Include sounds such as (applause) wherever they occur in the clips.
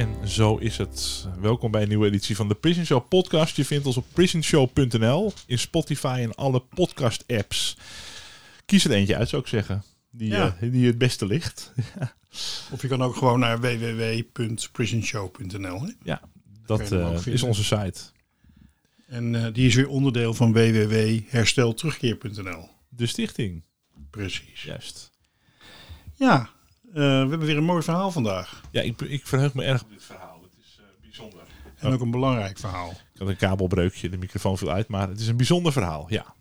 En zo is het. Welkom bij een nieuwe editie van de Prison Show podcast. Je vindt ons op prisonshow.nl, in Spotify en alle podcast apps. Kies er eentje uit, zou ik zeggen. Die, Ja. eh, die het beste ligt. (laughs) Of je kan ook gewoon naar www.prisonshow.nl. ja, dat eh, is onze site. En eh, die is weer onderdeel van www.herstelterugkeer.nl. De stichting, Precies. juist. Ja, we hebben weer een mooi verhaal vandaag. Ja, ik, ik verheug me erg op dit verhaal. Het is eh, bijzonder. En ook een belangrijk verhaal. Ik had een kabelbreukje, de microfoon viel uit, maar het is een bijzonder verhaal. Ja,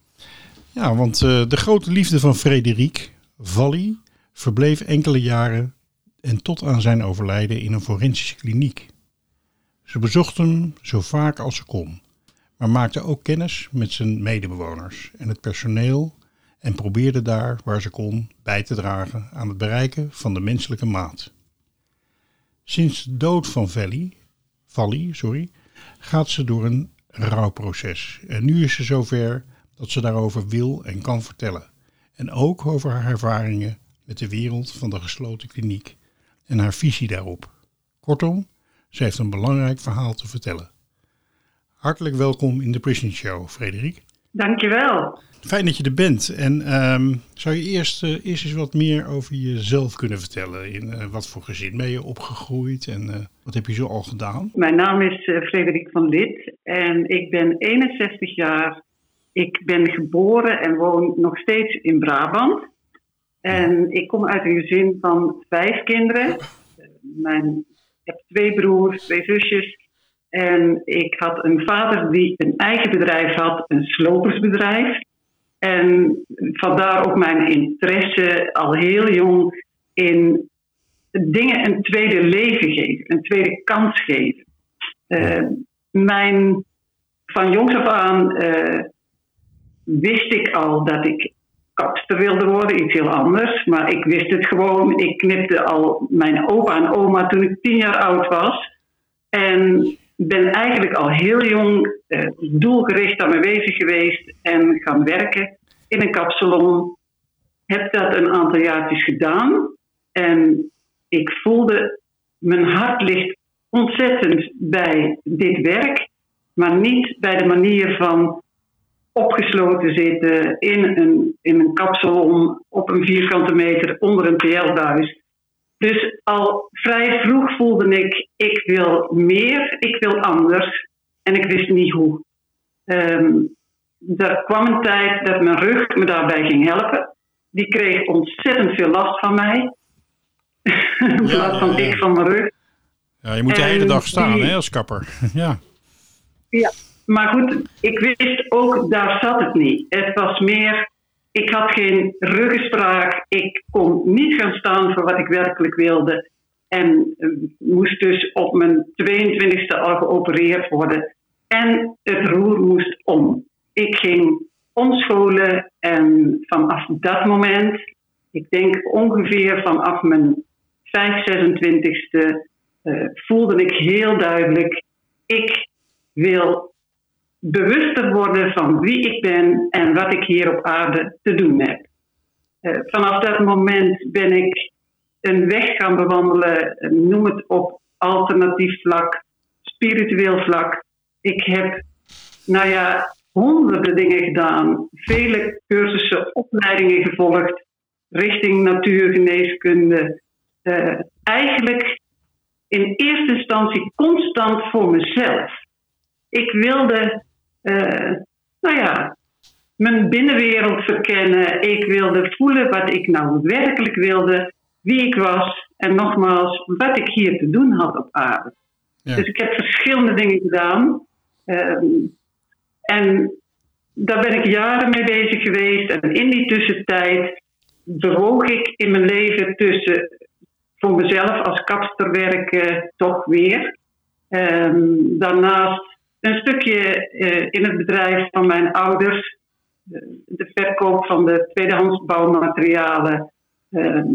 Ja, want eh, de grote liefde van Frederik, Valli, verbleef enkele jaren en tot aan zijn overlijden in een forensische kliniek. Ze bezocht hem zo vaak als ze kon, maar maakte ook kennis met zijn medebewoners en het personeel en probeerde daar waar ze kon bij te dragen aan het bereiken van de menselijke maat. Sinds de dood van Valli, Valli sorry, gaat ze door een rouwproces. En nu is ze zover dat ze daarover wil en kan vertellen. En ook over haar ervaringen met de wereld van de gesloten kliniek en haar visie daarop. Kortom, ze heeft een belangrijk verhaal te vertellen. Hartelijk welkom in de Prison Show, Frederik. Dankjewel. Fijn dat je er bent. En ehm, zou je eerst, eh, eerst eens wat meer over jezelf kunnen vertellen? In eh, wat voor gezin ben je opgegroeid en eh, wat heb je zo al gedaan? Mijn naam is Frederik van Lid en ik ben 61 jaar. Ik ben geboren en woon nog steeds in Brabant. En ik kom uit een gezin van vijf kinderen. Mijn, ik heb twee broers, twee zusjes. En ik had een vader die een eigen bedrijf had, een slopersbedrijf. En vandaar ook mijn interesse al heel jong in dingen een tweede leven geven, een tweede kans geven. Eh, mijn, van jongs af aan eh, wist ik al dat ik kapster wilde worden, iets heel anders. Maar ik wist het gewoon. Ik knipte al mijn opa en oma toen ik tien jaar oud was. En ben eigenlijk al heel jong eh, doelgericht aan me bezig geweest en gaan werken in een kapsalon. Heb dat een aantal jaartjes gedaan. En ik voelde, mijn hart ligt ontzettend bij dit werk, maar niet bij de manier van opgesloten zitten in een, in een kapsalon op een vierkante meter onder een TL-buis. Dus al vrij vroeg voelde ik, ik wil meer, ik wil anders en ik wist niet hoe. Ehm, er kwam een tijd dat mijn rug me daarbij ging helpen. Die kreeg ontzettend veel last van mij. In (laughs) Ja, plaats van ja, ja. ik van mijn rug. Ja, je moet de hele dag staan die- hè, als kapper. (laughs) ja. Ja, maar goed, ik wist ook, daar zat het niet. Het was meer, ik had geen ruggespraak. Ik kon niet gaan staan voor wat ik werkelijk wilde. En eh, moest dus op mijn 22e al geopereerd worden. En het roer moest om. Ik ging omscholen en vanaf dat moment, ik denk ongeveer vanaf mijn 5, 26e, eh, voelde ik heel duidelijk, ik wil bewuster worden van wie ik ben en wat ik hier op aarde te doen heb. Eh, vanaf dat moment ben ik een weg gaan bewandelen, eh, noem het op alternatief vlak, spiritueel vlak. Ik heb, nou ja, honderden dingen gedaan, vele cursussen, opleidingen gevolgd, richting natuurgeneeskunde. Eh, eigenlijk in eerste instantie constant voor mezelf. Ik wilde nou ja, mijn binnenwereld verkennen. Ik wilde voelen wat ik nou werkelijk wilde, wie ik was en nogmaals, wat ik hier te doen had op aarde. Ja. Dus ik heb verschillende dingen gedaan. Ehm, en daar ben ik jaren mee bezig geweest. En in die tussentijd bewoog ik in mijn leven tussen voor mezelf als kapster werken toch weer. Ehm, daarnaast een stukje eh, in het bedrijf van mijn ouders. eh, de verkoop van de tweedehands bouwmaterialen. Ehm,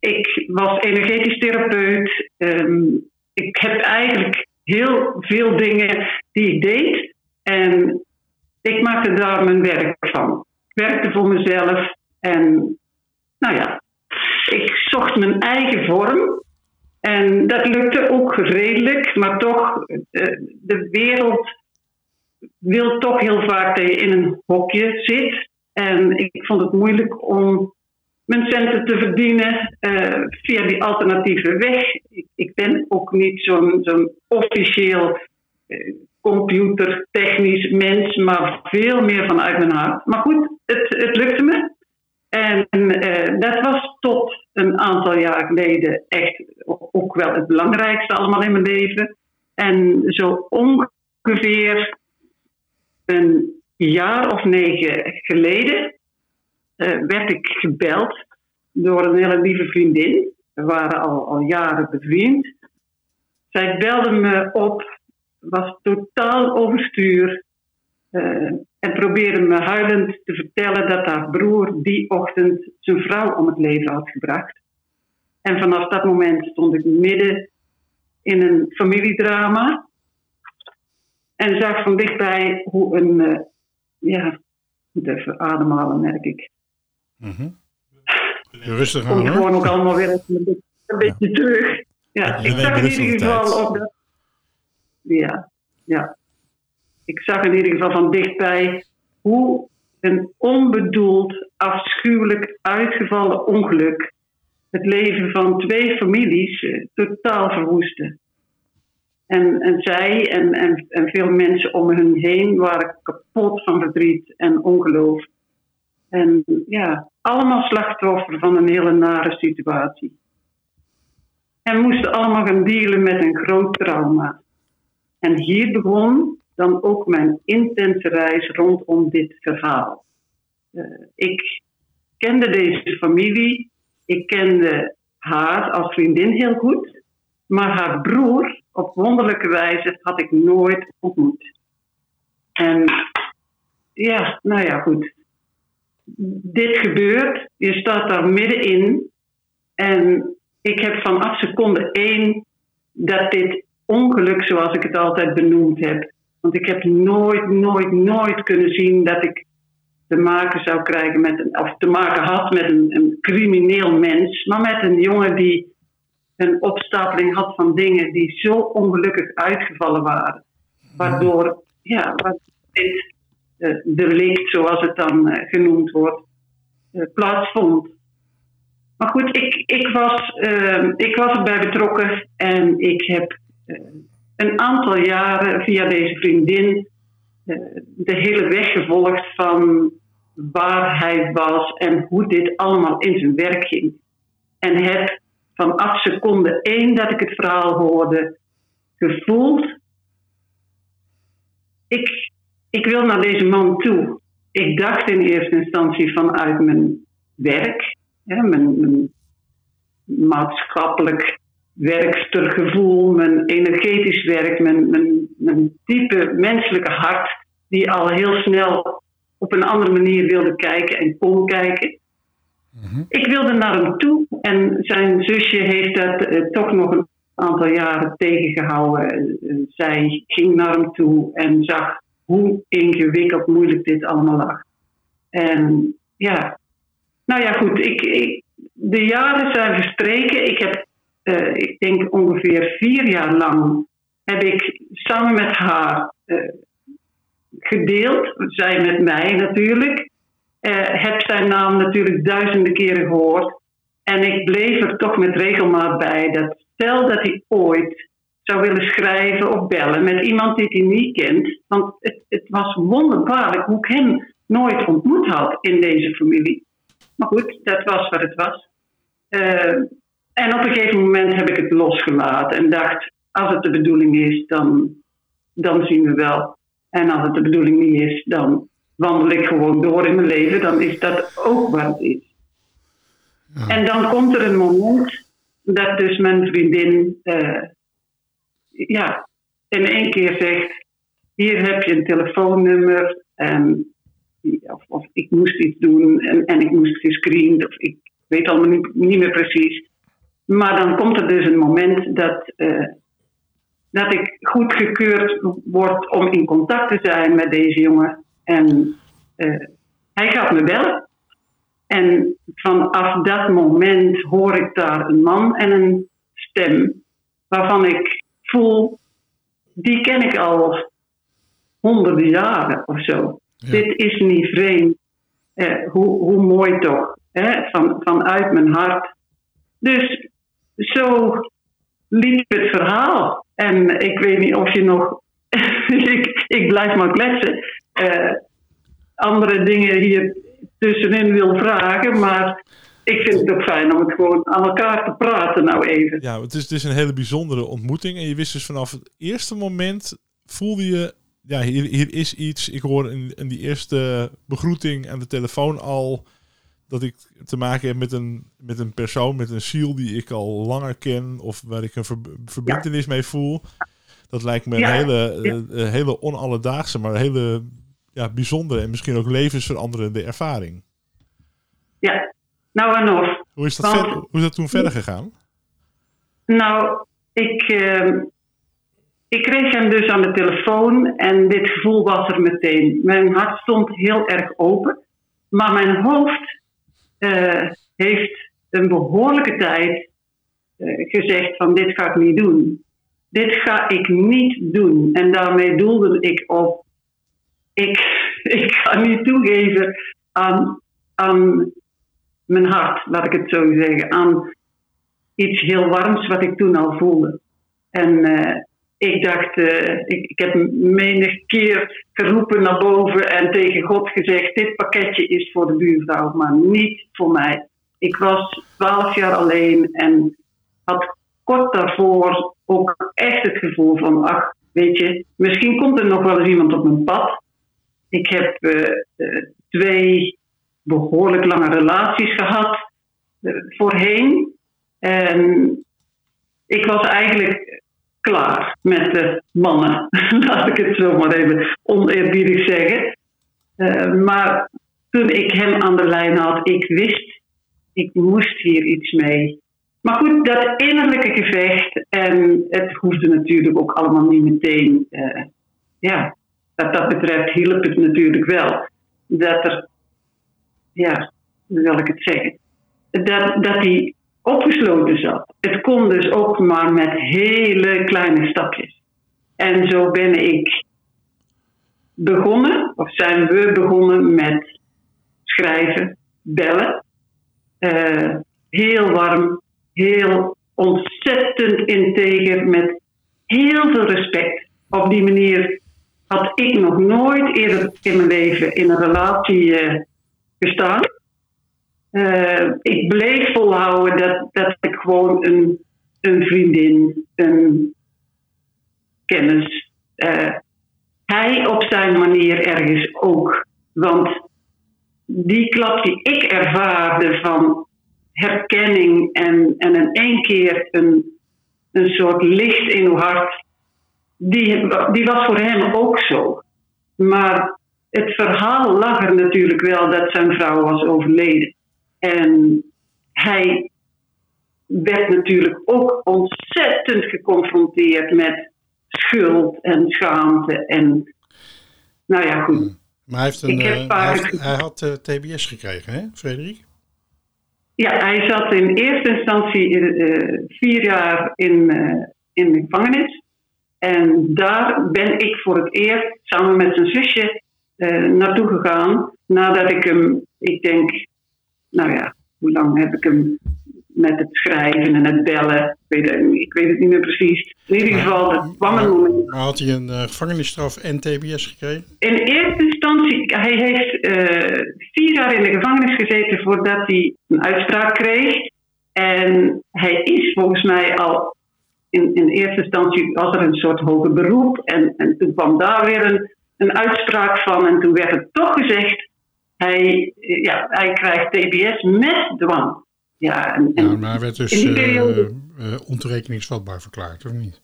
ik was energetisch therapeut. Ehm, ik heb eigenlijk heel veel dingen die ik deed. En ik maakte daar mijn werk van. Ik werkte voor mezelf. En nou ja, ik zocht mijn eigen vorm. En dat lukte ook redelijk, maar toch, eh, de wereld wil toch heel vaak dat je in een hokje zit. En ik vond het moeilijk om mijn centen te verdienen eh, via die alternatieve weg. Ik, ben ook niet zo'n zo'n officieel eh, computertechnisch mens, maar veel meer vanuit mijn hart. Maar goed, het, het lukte me. En eh, dat was tot een aantal jaar geleden echt ook wel het belangrijkste allemaal in mijn leven. En zo ongeveer een jaar of negen geleden eh, werd ik gebeld door een hele lieve vriendin. We waren al, al jaren bevriend. Zij belde me op, was totaal overstuur. Eh, en probeerde me huilend te vertellen dat haar broer die ochtend zijn vrouw om het leven had gebracht. En vanaf dat moment stond ik midden in een familiedrama. En zag van dichtbij hoe een, eh, ja, ik moet even ademhalen merk ik. Mhm. Rustig aan hoor. gewoon ook allemaal weer even een beetje, een beetje terug. Ja, ik zag in ieder de geval op de... Ja, ja. Ik zag in ieder geval van dichtbij hoe een onbedoeld, afschuwelijk uitgevallen ongeluk het leven van twee families eh, totaal verwoestte. En, en zij en, en, en veel mensen om hen heen waren kapot van verdriet en ongeloof. En ja, allemaal slachtoffer van een hele nare situatie. En moesten allemaal gaan dealen met een groot trauma. En hier begon dan ook mijn intense reis rondom dit verhaal. Eh, ik kende deze familie, ik kende haar als vriendin heel goed, maar haar broer op wonderlijke wijze had ik nooit ontmoet. En ja, nou ja, goed. Dit gebeurt, je staat daar middenin en ik heb vanaf seconde één dat dit ongeluk, zoals ik het altijd benoemd heb, want ik heb nooit, nooit, nooit kunnen zien dat ik te maken zou krijgen met een, of te maken had met een, een crimineel mens, maar met een jongen die een opstapeling had van dingen die zo ongelukkig uitgevallen waren. Waardoor, ja, dit uh, delict, zoals het dan uh, genoemd wordt, uh, plaatsvond. Maar goed, ik, ik, was, ik was erbij betrokken en ik heb een aantal jaren via deze vriendin uh, de hele weg gevolgd van waar hij was en hoe dit allemaal in zijn werk ging. En heb vanaf seconde één dat ik het verhaal hoorde gevoeld. Ik, ik wil naar deze man toe. Ik dacht in eerste instantie vanuit mijn werk, hè, mijn, mijn maatschappelijk werkstergevoel, mijn energetisch werk, mijn, mijn, mijn diepe menselijke hart, die al heel snel op een andere manier wilde kijken en kon kijken. Mm-hmm. Ik wilde naar hem toe en zijn zusje heeft dat uh, toch nog een aantal jaren tegengehouden. Uh, zij ging naar hem toe en zag hoe ingewikkeld moeilijk dit allemaal lag. En ja, nou ja, goed, ik, ik, de jaren zijn verstreken. Ik heb, uh, ik denk ongeveer vier jaar lang, heb ik samen met haar uh, gedeeld. Zij met mij natuurlijk. Uh, heb zijn naam natuurlijk duizenden keren gehoord. En ik bleef er toch met regelmaat bij dat stel dat hij ooit zou willen schrijven of bellen met iemand die hij niet kent. Want het, het was wonderbaarlijk hoe ik hem nooit ontmoet had in deze familie. Maar goed, dat was wat het was. Eh, en op een gegeven moment heb ik het losgelaten en dacht, als het de bedoeling is, dan, dan zien we wel. En als het de bedoeling niet is, dan wandel ik gewoon door in mijn leven. Dan is dat ook wat het is. En dan komt er een moment dat dus mijn vriendin uh, ja, in één keer zegt: Hier heb je een telefoonnummer. En, of, of ik moest iets doen en, en ik moest gescreend. Of ik weet allemaal niet, niet meer precies. Maar dan komt er dus een moment dat, uh, dat ik goedgekeurd word om in contact te zijn met deze jongen. En uh, hij gaat me bellen. En vanaf dat moment hoor ik daar een man en een stem waarvan ik voel, die ken ik al honderden jaren of zo. Dit is niet vreemd. Eh, hoe, hoe mooi toch, hè? Van, vanuit mijn hart. Dus zo liep het verhaal. En ik weet niet of je nog. (laughs) ik, ik blijf maar kletsen. Uh, andere dingen hier tussenin wil vragen. Maar ik vind het ook fijn om het gewoon aan elkaar te praten nou even. Ja, het is, het is een hele bijzondere ontmoeting. En je wist dus vanaf het eerste moment, voelde je... Ja, hier, hier is iets. Ik hoor in, in die eerste begroeting aan de telefoon al... dat ik te maken heb met een, met een persoon, met een ziel die ik al langer ken... of waar ik een ver, verbindenis mee voel. Dat lijkt me een hele, ja. hele onalledaagse, maar hele ja, bijzondere en misschien ook levensveranderende ervaring. Ja, nou en of. Hoe is dat, ver, hoe is dat toen verder gegaan? Nou, ik, uh, ik kreeg hem dus aan de telefoon en dit gevoel was er meteen. Mijn hart stond heel erg open, maar mijn hoofd uh, heeft een behoorlijke tijd uh, gezegd van dit ga ik niet doen. Dit ga ik niet doen. En daarmee doelde ik op ik, (laughs) ik ga niet toegeven aan, aan mijn hart, laat ik het zo zeggen. Aan iets heel warms wat ik toen al voelde. En uh, ik dacht, uh, ik, heb menig keer geroepen naar boven en tegen God gezegd: Dit pakketje is voor de buurvrouw, maar niet voor mij. Ik was twaalf jaar alleen en had kort daarvoor ook echt het gevoel van: Ach, weet je, misschien komt er nog wel eens iemand op mijn pad. Ik heb uh, twee behoorlijk lange relaties gehad voorheen. En ik was eigenlijk klaar met de mannen, (laughs) laat ik het zo maar even oneerbiedig zeggen. Uh, maar toen ik hem aan de lijn had, ik wist, ik moest hier iets mee. Maar goed, dat innerlijke gevecht, en het hoefde natuurlijk ook allemaal niet meteen. Uh, ja, wat dat betreft hielp het natuurlijk wel. Dat er ja, hoe zal ik het zeggen? Dat, dat hij opgesloten zat. Het kon dus ook maar met hele kleine stapjes. En zo ben ik begonnen, of zijn we begonnen met schrijven, bellen. Uh, heel warm, heel ontzettend integer, met heel veel respect. Op die manier had ik nog nooit eerder in mijn leven in een relatie uh, gestaan. Uh, ik bleef volhouden dat, dat ik gewoon een, een vriendin, een kennis. Uh, hij op zijn manier ergens ook. Want die klap die ik ervaarde van herkenning en, en in één keer een, een soort licht in uw hart, die, die was voor hem ook zo. Maar het verhaal lag er natuurlijk wel dat zijn vrouw was overleden. En hij werd natuurlijk ook ontzettend geconfronteerd met schuld en schaamte. En nou ja, goed. Hmm. Maar hij, heeft een, uh, hij, heeft, hij, had uh, TBS gekregen, hè, Frederik? Ja, hij zat in eerste instantie uh, vier jaar in, in de gevangenis. En daar ben ik voor het eerst samen met zijn zusje naartoe gegaan. Nadat ik hem, ik denk, nou ja, hoe lang heb ik hem met het schrijven en het bellen. Ik weet, het- ik weet het niet meer precies. In ieder geval, er kwam een moment. Maar had hij een eh, gevangenisstraf en TBS gekregen? In eerste instantie, hij heeft eh, vier jaar in de gevangenis gezeten voordat hij een uitspraak kreeg. En hij is volgens mij al in, in eerste instantie was er een soort hoger beroep. En, en toen kwam daar weer een, een uitspraak van. En toen werd het toch gezegd, hij, eh, ja, hij krijgt TBS met dwang. Ja, en, maar hij werd dus eh, periode- ontoerekeningsvatbaar verklaard, of niet?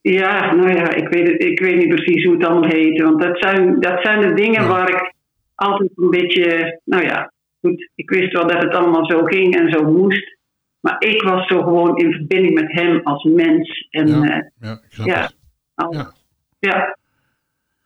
Ja, nou ja, ik weet, het, ik weet niet precies hoe het allemaal heet. Want dat zijn, dat zijn de dingen Ja. waar ik altijd een beetje. Nou ja, goed. Ik wist wel dat het allemaal zo ging en zo moest. Maar ik was zo gewoon in verbinding met hem als mens. En Ja. ja, Ja, ik snap ja, het. al- Ja. ja.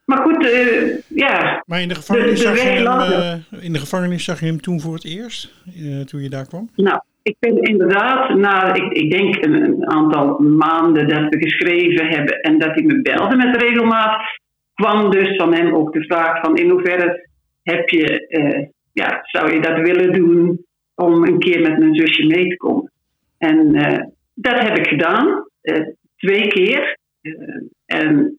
Maar goed, eh, ja. Maar in de, gevangenis De- de zag je hem, eh, in de gevangenis zag je hem toen voor het eerst, eh, toen je daar kwam? Nou, ik ben inderdaad, na, ik, ik denk een, een aantal maanden dat we geschreven hebben en dat hij me belde met regelmaat, kwam dus van hem ook de vraag van in hoeverre heb je, ja, zou je dat willen doen om een keer met mijn zusje mee te komen. En dat heb ik gedaan, twee keer. En,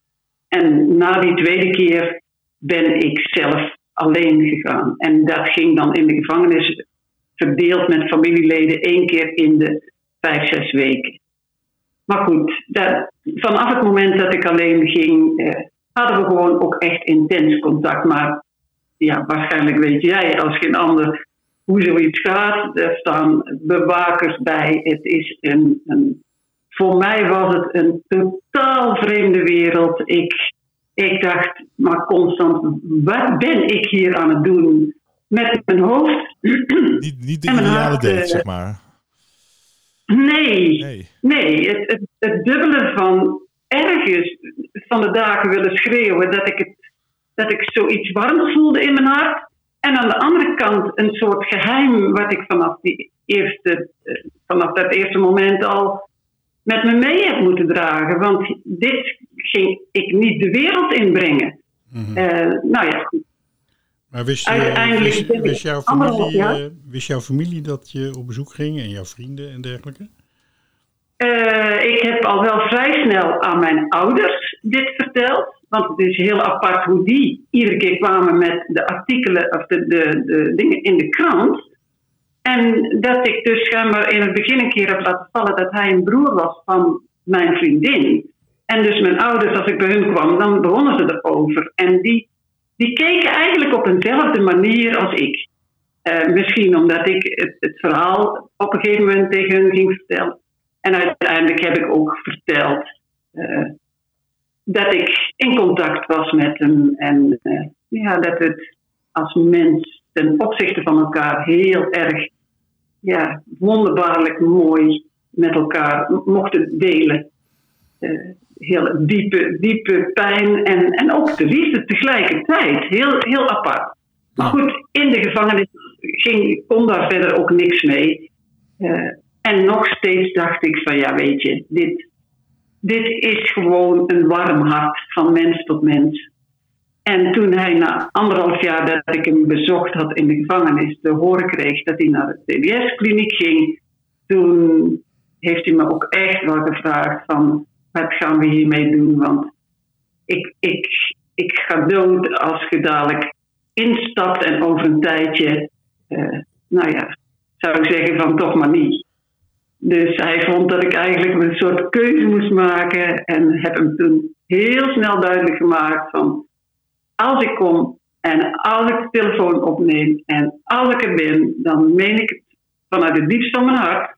en na die tweede keer ben ik zelf alleen gegaan. En dat ging dan in de gevangenis verdeeld met familieleden één keer in de vijf, zes weken. Maar goed, dat, vanaf het moment dat ik alleen ging, eh, hadden we gewoon ook echt intens contact. Maar ja, waarschijnlijk weet jij als geen ander hoe zoiets gaat. Er staan bewakers bij. Het is een, een, voor mij was het een totaal vreemde wereld. Ik, ik dacht maar constant, wat ben ik hier aan het doen met mijn hoofd? (clears throat) Niet, niet de ideale date, eh, zeg maar. Nee, Nee. nee. Het, het, het dubbele van ergens van de dagen willen schreeuwen dat ik, het, dat ik zoiets warms voelde in mijn hart. En aan de andere kant een soort geheim wat ik vanaf, die eerste, eh, vanaf dat eerste moment al met me mee heb moeten dragen. Want dit ging ik niet de wereld inbrengen. Eh, nou ja, goed. Maar wist, je, jouw familie, eh, wist jouw familie dat je op bezoek ging en jouw vrienden en dergelijke? Eh, ik heb al wel vrij snel aan mijn ouders dit verteld. Want het is heel apart hoe die iedere keer kwamen met de artikelen of de, de, de dingen in de krant. En dat ik dus schijnbaar in het begin een keer heb laten vallen dat hij een broer was van mijn vriendin. En dus mijn ouders, als ik bij hun kwam, dan begonnen ze erover. En die, die keken eigenlijk op eenzelfde manier als ik. Eh, misschien omdat ik het, het verhaal op een gegeven moment tegen hun ging vertellen. En uiteindelijk heb ik ook verteld eh, dat ik in contact was met hem. En eh, ja, dat het als mens ten opzichte van elkaar heel erg ja, wonderbaarlijk mooi met elkaar mochten delen. Eh, heel diepe, diepe pijn en, en ook de liefde tegelijkertijd. Heel, heel apart. Maar goed, in de gevangenis ging, kon daar verder ook niks mee. Eh, en nog steeds dacht ik van ja, weet je, dit, dit is gewoon een warm hart van mens tot mens. En toen hij na anderhalf jaar dat ik hem bezocht had in de gevangenis te horen kreeg dat hij naar de TBS-kliniek ging, toen heeft hij me ook echt wel gevraagd van wat gaan we hiermee doen? Want ik, ik, ik ga dood als je dadelijk instapt en over een tijdje, eh, nou ja, zou ik zeggen van toch maar niet. Dus hij vond dat ik eigenlijk een soort keuze moest maken en heb hem toen heel snel duidelijk gemaakt van als ik kom en als ik de telefoon opneem en als ik er ben, dan meen ik het vanuit het diepst van mijn hart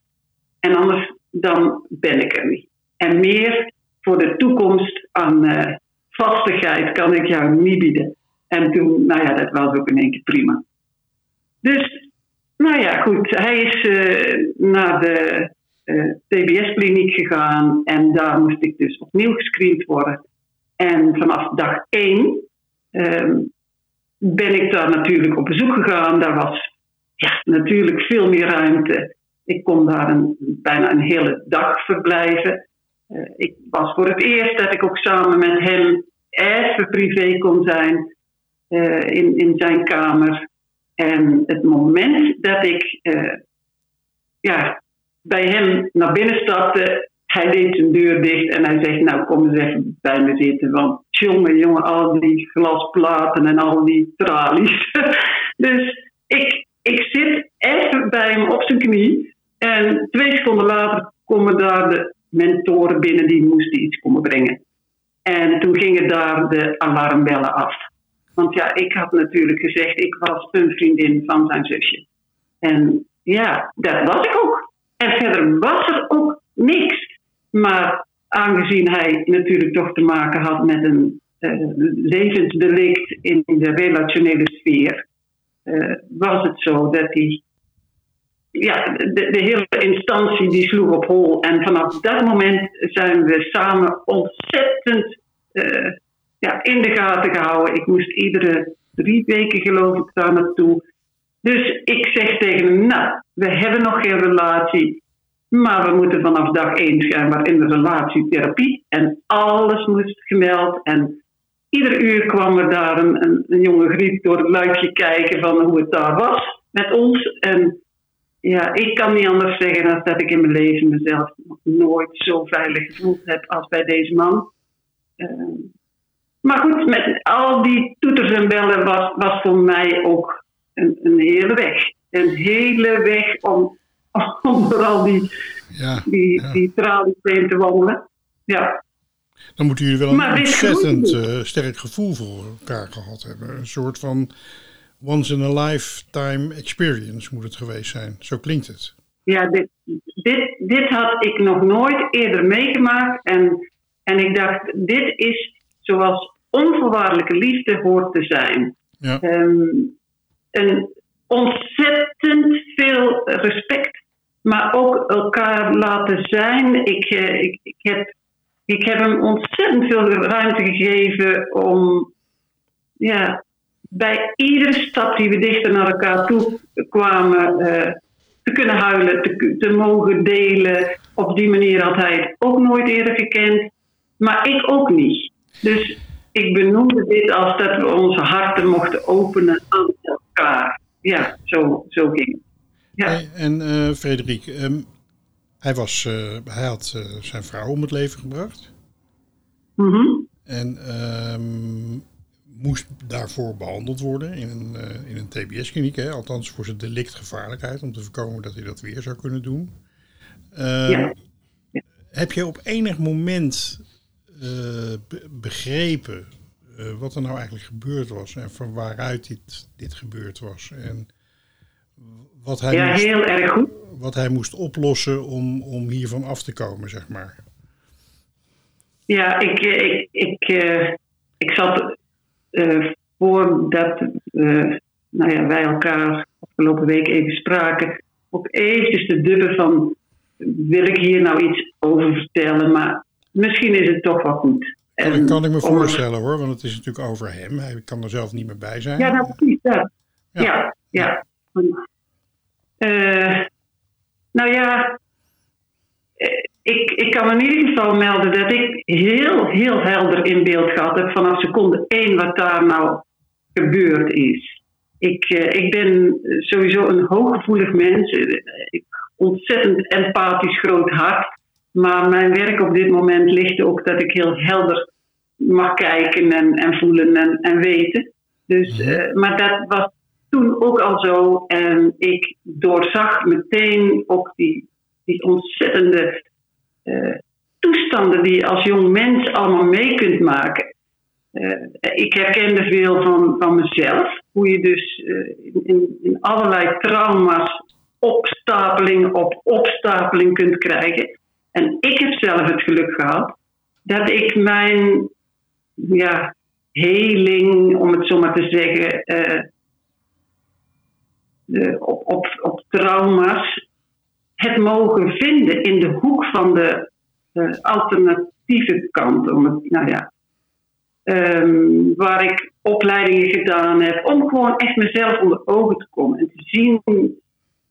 en anders dan ben ik er niet. En meer voor de toekomst aan eh, vastigheid kan ik jou niet bieden. En toen, nou ja, dat was ook in één keer prima. Dus, nou ja, goed. Hij is eh, naar de eh, TBS-kliniek gegaan en daar moest ik dus opnieuw gescreend worden. En vanaf dag één ehm, ben ik daar natuurlijk op bezoek gegaan. Daar was ja, natuurlijk veel meer ruimte. Ik kon daar een, bijna een hele dag verblijven. Eh, ik was voor het eerst dat ik ook samen met hem even privé kon zijn eh, in, in zijn kamer. En het moment dat ik eh, ja, bij hem naar binnen stapte. Hij deed zijn deur dicht en hij zegt, nou kom eens even bij me zitten. Want jongen, jongen, al die glasplaten en al die tralies. (laughs) dus ik, ik zit even bij hem op zijn knie. En twee seconden later komen daar de mentoren binnen die moesten iets komen brengen. En toen gingen daar de alarmbellen af. Want ja, ik had natuurlijk gezegd, ik was een vriendin van zijn zusje. En ja, dat was ik ook. En verder was er ook niks. Maar aangezien hij natuurlijk toch te maken had met een uh, levensdelict in de relationele sfeer, uh, was het zo dat hij ja, de, hele instantie die sloeg op hol. En vanaf dat moment zijn we samen ontzettend uh, ja, in de gaten gehouden. Ik moest iedere drie weken geloof ik daar naartoe. Dus ik zeg tegen hem, nou, we hebben nog geen relatie. Maar we moeten vanaf dag één schijnbaar in de relatietherapie. En alles moest gemeld. En iedere uur kwam er daar een, een, jonge griep door het luikje kijken van hoe het daar was met ons. En ja, ik kan niet anders zeggen dan dat ik in mijn leven mezelf nooit zo veilig gevoeld heb als bij deze man. Uh, maar goed, met al die toeters en bellen was, was voor mij ook een, een hele weg. Een hele weg om, (laughs) om door al die, ja, die, ja. die tralies heen te wandelen. Ja. Dan moeten jullie wel een ontzettend uh, sterk gevoel voor elkaar gehad hebben. Een soort van once in a lifetime experience moet het geweest zijn. Zo klinkt het. Ja, dit, dit, dit had ik nog nooit eerder meegemaakt. En, en ik dacht, dit is zoals onvoorwaardelijke liefde hoort te zijn. Ja. Um, een ontzettend veel respect, maar ook elkaar laten zijn. Ik, uh, ik, ik, heb, ik heb hem ontzettend veel ruimte gegeven om ja, bij iedere stap die we dichter naar elkaar toe kwamen, uh, te kunnen huilen, te, te mogen delen. Op die manier had hij het ook nooit eerder gekend, maar ik ook niet. Dus ik benoemde dit als dat we onze harten mochten openen aan elkaar. Ja, zo, zo ging het. Ja. En uh, Frederik, um, hij, was, uh, hij had uh, zijn vrouw om het leven gebracht. Mm -hmm. En um, moest daarvoor behandeld worden in een, in een TBS-kliniek. Althans voor zijn delictgevaarlijkheid, om te voorkomen dat hij dat weer zou kunnen doen. Ja. Ja. Heb je op enig moment begrepen wat er nou eigenlijk gebeurd was en van waaruit dit, dit gebeurd was. En wat hij, ja, moest, heel erg goed. wat hij moest oplossen om, om hiervan af te komen, zeg maar. Ja, ik, ik, ik, uh, ik zat uh, voordat nou ja, wij elkaar afgelopen week even spraken, ook eventjes te dubben van wil ik hier nou iets over vertellen, maar misschien is het toch wel goed. En dat kan ik me voorstellen hoor, want het is natuurlijk over hem. Hij kan er zelf niet meer bij zijn. Ja, nou precies dat. Ja, ja. ja. Uh, nou ja, ik, ik kan in ieder geval melden dat ik heel, heel helder in beeld gehad heb vanaf seconde één wat daar nou gebeurd is. Ik, uh, ik ben sowieso een hooggevoelig mens. Ik, ontzettend empathisch groot hart. Maar mijn werk op dit moment ligt ook dat ik heel helder mag kijken en, en voelen en, en weten. Dus, uh, maar dat was toen ook al zo. En ik doorzag meteen ook die, die ontzettende uh, toestanden die je als jong mens allemaal mee kunt maken. Uh, ik herkende veel van, van mezelf. Hoe je dus in, in allerlei trauma's opstapeling op opstapeling kunt krijgen. En ik heb zelf het geluk gehad dat ik mijn ja, heling, om het zo maar te zeggen, de, op, op, op trauma's het mogen vinden in de hoek van de uh, alternatieve kant. Om het, nou ja, um, waar ik opleidingen gedaan heb, om gewoon echt mezelf onder ogen te komen en te zien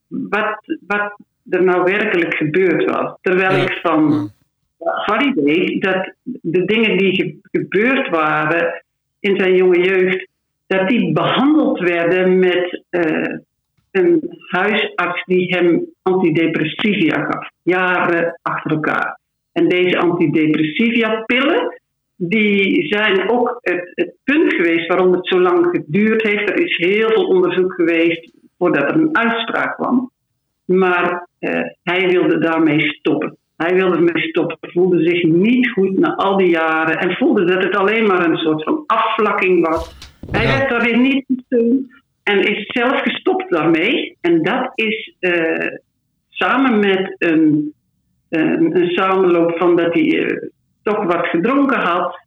wat, wat er nou werkelijk gebeurd was. Terwijl ik van Harry weet dat de dingen die gebeurd waren in zijn jonge jeugd, dat die behandeld werden met uh, een huisarts die hem antidepressiva gaf, jaren achter elkaar. En deze antidepressiva-pillen, die zijn ook het, het, punt geweest waarom het zo lang geduurd heeft. Er is heel veel onderzoek geweest voordat er een uitspraak kwam. Maar uh, hij wilde daarmee stoppen. Hij wilde ermee stoppen, voelde zich niet goed na al die jaren en voelde dat het alleen maar een soort van afvlakking was. Hij ja. werd daarin niet gesteund en is zelf gestopt daarmee. En dat is uh, samen met een, een, samenloop van dat hij uh, toch wat gedronken had,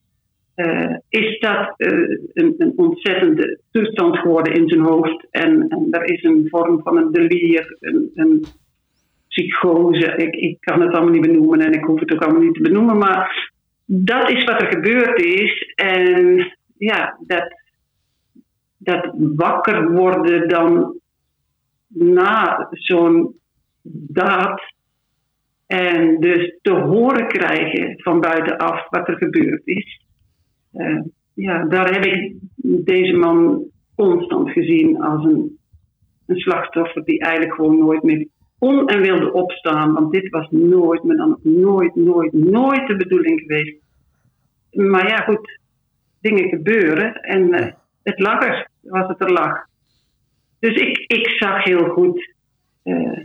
uh, is dat een, een, ontzettende toestand geworden in zijn hoofd. En, en er is een vorm van een delier, een, een psychose. Ik, ik kan het allemaal niet benoemen en ik hoef het ook allemaal niet te benoemen. Maar dat is wat er gebeurd is. En ja, dat, dat wakker worden dan na zo'n daad. En dus te horen krijgen van buitenaf wat er gebeurd is. Uh, ja, daar heb ik deze man constant gezien als een, een slachtoffer die eigenlijk gewoon nooit meer kon en wilde opstaan. Want dit was nooit, maar dan nooit, nooit, nooit de bedoeling geweest. Maar ja, goed, dingen gebeuren en uh, het lag was het er lag. Dus ik, ik zag heel goed uh,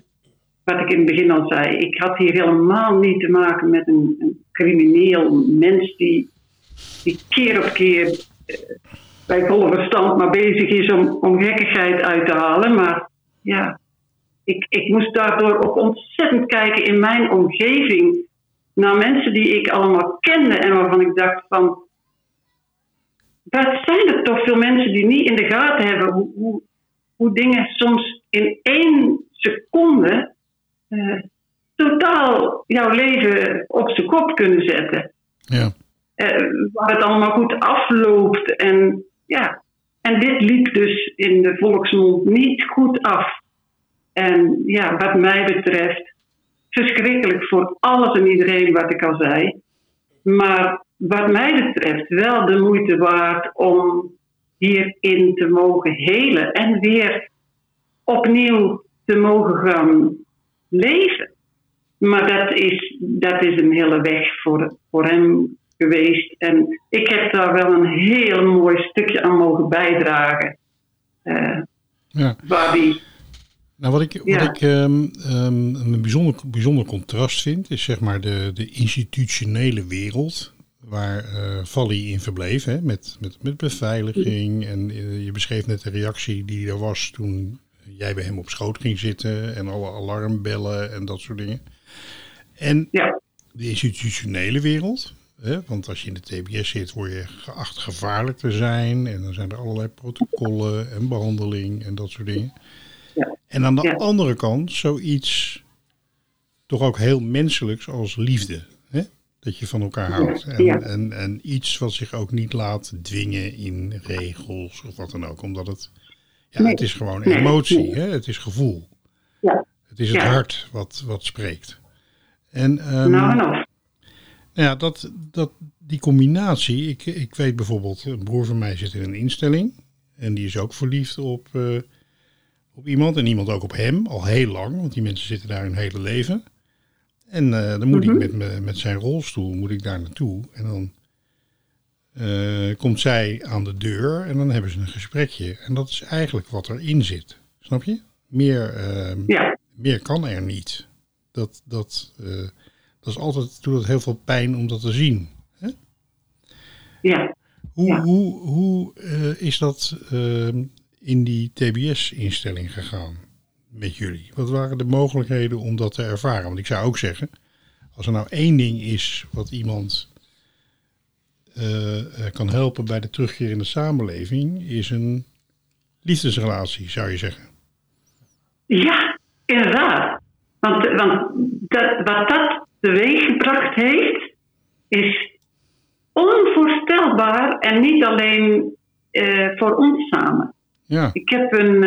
wat ik in het begin al zei. Ik had hier helemaal niet te maken met een, een crimineel mens die, die keer op keer uh, bij volle verstand maar bezig is om, om gekkigheid uit te halen. Maar ja, ik, ik moest daardoor ook ontzettend kijken in mijn omgeving naar mensen die ik allemaal kende en waarvan ik dacht van, dat zijn er toch veel mensen die niet in de gaten hebben hoe, hoe, hoe dingen soms in één seconde uh, totaal jouw leven op zijn kop kunnen zetten. Ja. Uh, waar het allemaal goed afloopt. En, ja. en dit liep dus in de volksmond niet goed af. En ja, wat mij betreft, verschrikkelijk voor alles en iedereen wat ik al zei. Maar wat mij betreft wel de moeite waard om hierin te mogen helen en weer opnieuw te mogen gaan leven. Maar dat is, dat is een hele weg voor, voor hem geweest. En ik heb daar wel een heel mooi stukje aan mogen bijdragen. Uh, ja. Waar die nou, wat ik, Ja. wat ik ehm, ehm, een bijzonder, bijzonder contrast vind, is zeg maar de, de institutionele wereld waar eh Valli in verbleef, hè, met, met, met beveiliging. En eh, je beschreef net de reactie die er was toen jij bij hem op schoot ging zitten en alle alarmbellen en dat soort dingen. En Ja. de institutionele wereld, hè, want als je in de TBS zit, word je geacht gevaarlijk te zijn en dan zijn er allerlei protocollen en behandeling en dat soort dingen. Ja. En aan de Ja. andere kant zoiets toch ook heel menselijks als liefde. Dat je van elkaar houdt. En, Ja. en, en iets wat zich ook niet laat dwingen in regels of wat dan ook. Omdat het, ja, Nee. het is gewoon emotie. Nee. Hè? Het is gevoel. Ja. Het is het Ja. hart wat, wat spreekt. En, ehm, nou nou ja, dat, dat, die combinatie. Ik, ik weet bijvoorbeeld, een broer van mij zit in een instelling. En die is ook verliefd op, eh, op iemand. En iemand ook op hem, al heel lang. Want die mensen zitten daar hun hele leven. En eh, dan moet Mhm. ik met, me, met zijn rolstoel moet ik daar naartoe. En dan eh, komt zij aan de deur en dan hebben ze een gesprekje. En dat is eigenlijk wat erin zit. Snap je? Meer, ehm, Ja. meer kan er niet. Dat, dat, eh, dat is altijd, doet het heel veel pijn om dat te zien. Hè? Ja. Hoe, Ja. hoe, hoe is dat ehm, in die TBS-instelling gegaan met jullie? Wat waren de mogelijkheden om dat te ervaren? Want ik zou ook zeggen, als er nou één ding is wat iemand eh, eh, kan helpen bij de terugkeer in de samenleving, is een liefdesrelatie, zou je zeggen. Ja, inderdaad. Want, want dat, wat dat teweeggebracht heeft, is onvoorstelbaar en niet alleen eh, voor ons samen. Ja, Ik heb, een,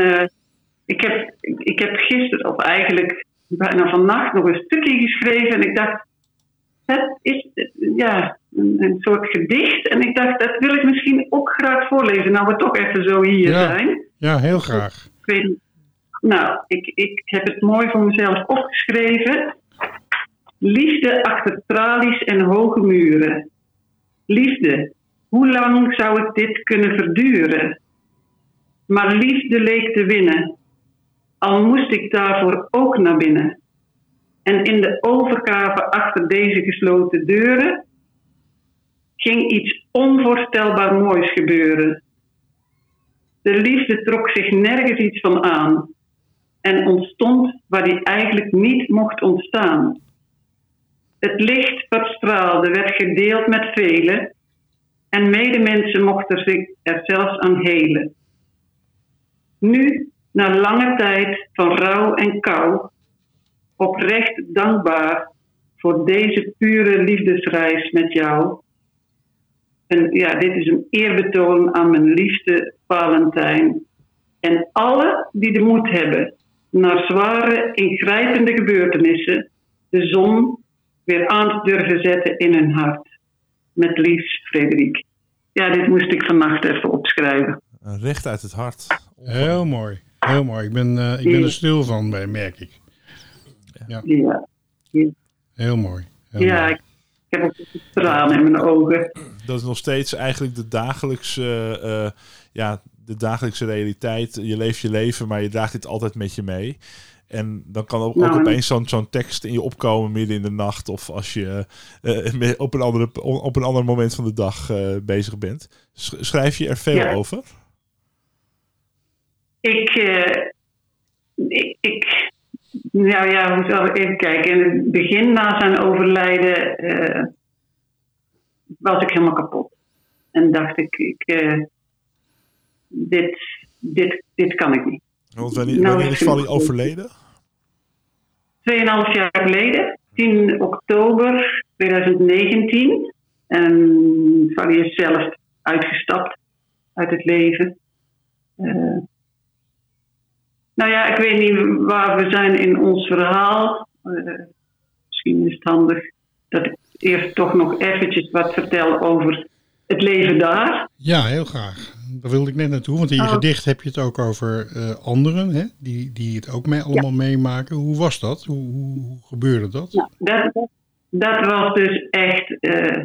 ik, heb, ik heb gisteren, of eigenlijk bijna vannacht, nog een stukje geschreven. En ik dacht, het is ja, een, een soort gedicht. En ik dacht, dat wil ik misschien ook graag voorlezen. Nou, we toch even zo hier Ja. zijn. ja heel graag. Ik weet Nou, ik, ik heb het mooi voor mezelf opgeschreven. Liefde achter tralies en hoge muren. Liefde, hoe lang zou ik dit kunnen verduren? Maar liefde leek te winnen, al moest ik daarvoor ook naar binnen. En in de overgave achter deze gesloten deuren ging iets onvoorstelbaar moois gebeuren. De liefde trok zich nergens iets van aan en ontstond waar die eigenlijk niet mocht ontstaan. Het licht wat straalde werd gedeeld met velen en medemensen mochten zich er zelfs aan helen. Nu, na lange tijd van rouw en kou, oprecht dankbaar voor deze pure liefdesreis met jou. En ja, dit is een eerbetoon aan mijn liefste Valentijn. En alle die de moed hebben naar zware, ingrijpende gebeurtenissen de zon weer aan te durven zetten in hun hart. Met liefst, Frederik. Ja, dit moest ik vannacht even opschrijven. Recht uit het hart. Heel mooi. Heel mooi. Ik ben, uh, ik ben er stil van, bij, merk ik. Ja. ja. Heel mooi. Heel ja, mooi. ik heb ook een traan in mijn ogen. Dat is nog steeds eigenlijk de dagelijkse, uh, ja, de dagelijkse realiteit. Je leeft je leven, maar je draagt dit altijd met je mee. En dan kan ook, Nou, ook opeens zo'n zo'n tekst in je opkomen midden in de nacht. Of als je eh, op, een andere, op een ander moment van de dag eh, bezig bent. Sch- Schrijf je er veel Ja. over? Ik, eh, ik, ik, nou ja, zal ik even kijken. In het begin na zijn overlijden eh, was ik helemaal kapot. En dacht ik, ik eh, dit, dit, dit kan ik niet. Want wanneer, Nou, wanneer is vind- overleden? Tweeënhalf jaar geleden, 10 oktober 2019. En Fanny is zelf uitgestapt uit het leven. Nou ja, ik weet niet waar we zijn in ons verhaal. Eh, misschien is het handig dat ik eerst toch nog eventjes wat vertel over het leven daar. Ja, heel graag. Daar wilde ik net naartoe, want in je Oh. gedicht heb je het ook over eh, anderen, hè, die, die het ook mee, allemaal meemaken. Hoe was dat? Hoe, hoe, hoe gebeurde dat? Nou, dat, dat was dus echt, eh,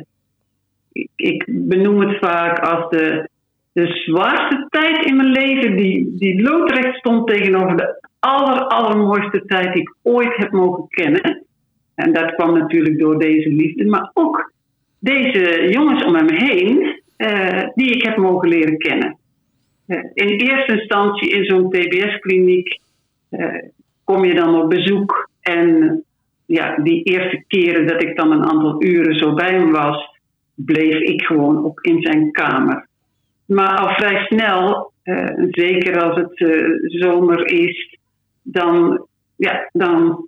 ik, ik benoem het vaak als de, de zwaarste tijd in mijn leven, die, die loodrecht stond tegenover de aller, allermooiste tijd die ik ooit heb mogen kennen. En dat kwam natuurlijk door deze liefde, maar ook deze jongens om hem heen, eh, die ik heb mogen leren kennen. Eh, in eerste instantie in zo'n TBS-kliniek eh, kom je dan op bezoek en ja, die eerste keren dat ik dan een aantal uren zo bij hem was, bleef ik gewoon op in zijn kamer. Maar al vrij snel, eh, zeker als het eh, zomer is, dan, ja, dan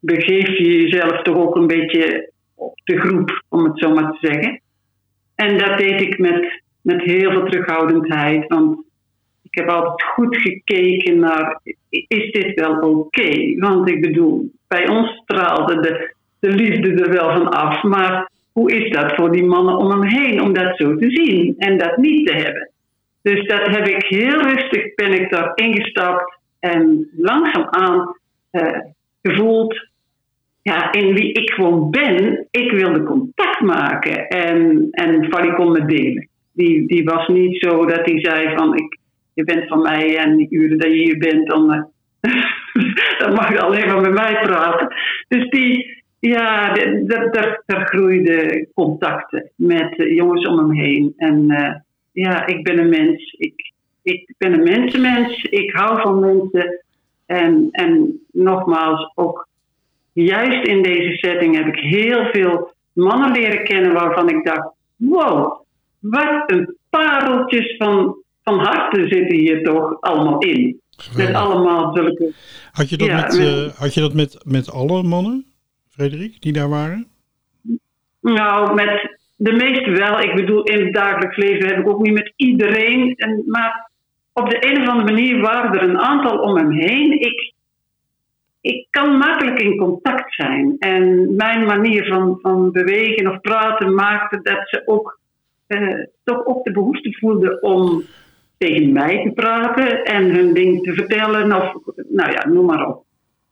begeef je jezelf toch ook een beetje op de groep, om het zo maar te zeggen. En dat deed ik met, met heel veel terughoudendheid, want ik heb altijd goed gekeken naar, is dit wel oké? Want ik bedoel, bij ons straalde de, de liefde er wel van af, maar hoe is dat voor die mannen om hem heen om dat zo te zien en dat niet te hebben? Dus dat heb ik heel rustig, ben ik daar ingestapt en langzaamaan eh gevoeld ja, in wie ik gewoon ben. Ik wilde contact maken en, en Fanny kon me delen. Die, die was niet zo dat hij zei van ik, je bent van mij en die uren dat je hier bent, dan, (laughs) dan mag je alleen maar met mij praten. Dus die, ja, daar groeiden contacten met eh, jongens om hem heen. En eh, ja, ik ben een mens. Ik, ik ben een mensenmens. Ik hou van mensen. En, en nogmaals, ook juist in deze setting heb ik heel veel mannen leren kennen waarvan ik dacht: wow, wat een pareltjes van, van harten zitten hier toch allemaal in. Met Geweldig. allemaal zulke. Had je dat, Ja, met, met- eh, had je dat met, met alle mannen, Frederik, die daar waren? Nou, met de meeste wel. Ik bedoel, in het dagelijks leven heb ik ook niet met iedereen. En, maar op de een of andere manier waren er een aantal om hem heen. Ik, ik kan makkelijk in contact zijn. En mijn manier van, van bewegen of praten maakte dat ze ook eh, toch ook de behoefte voelden om tegen mij te praten en hun ding te vertellen. Of nou ja, noem maar op.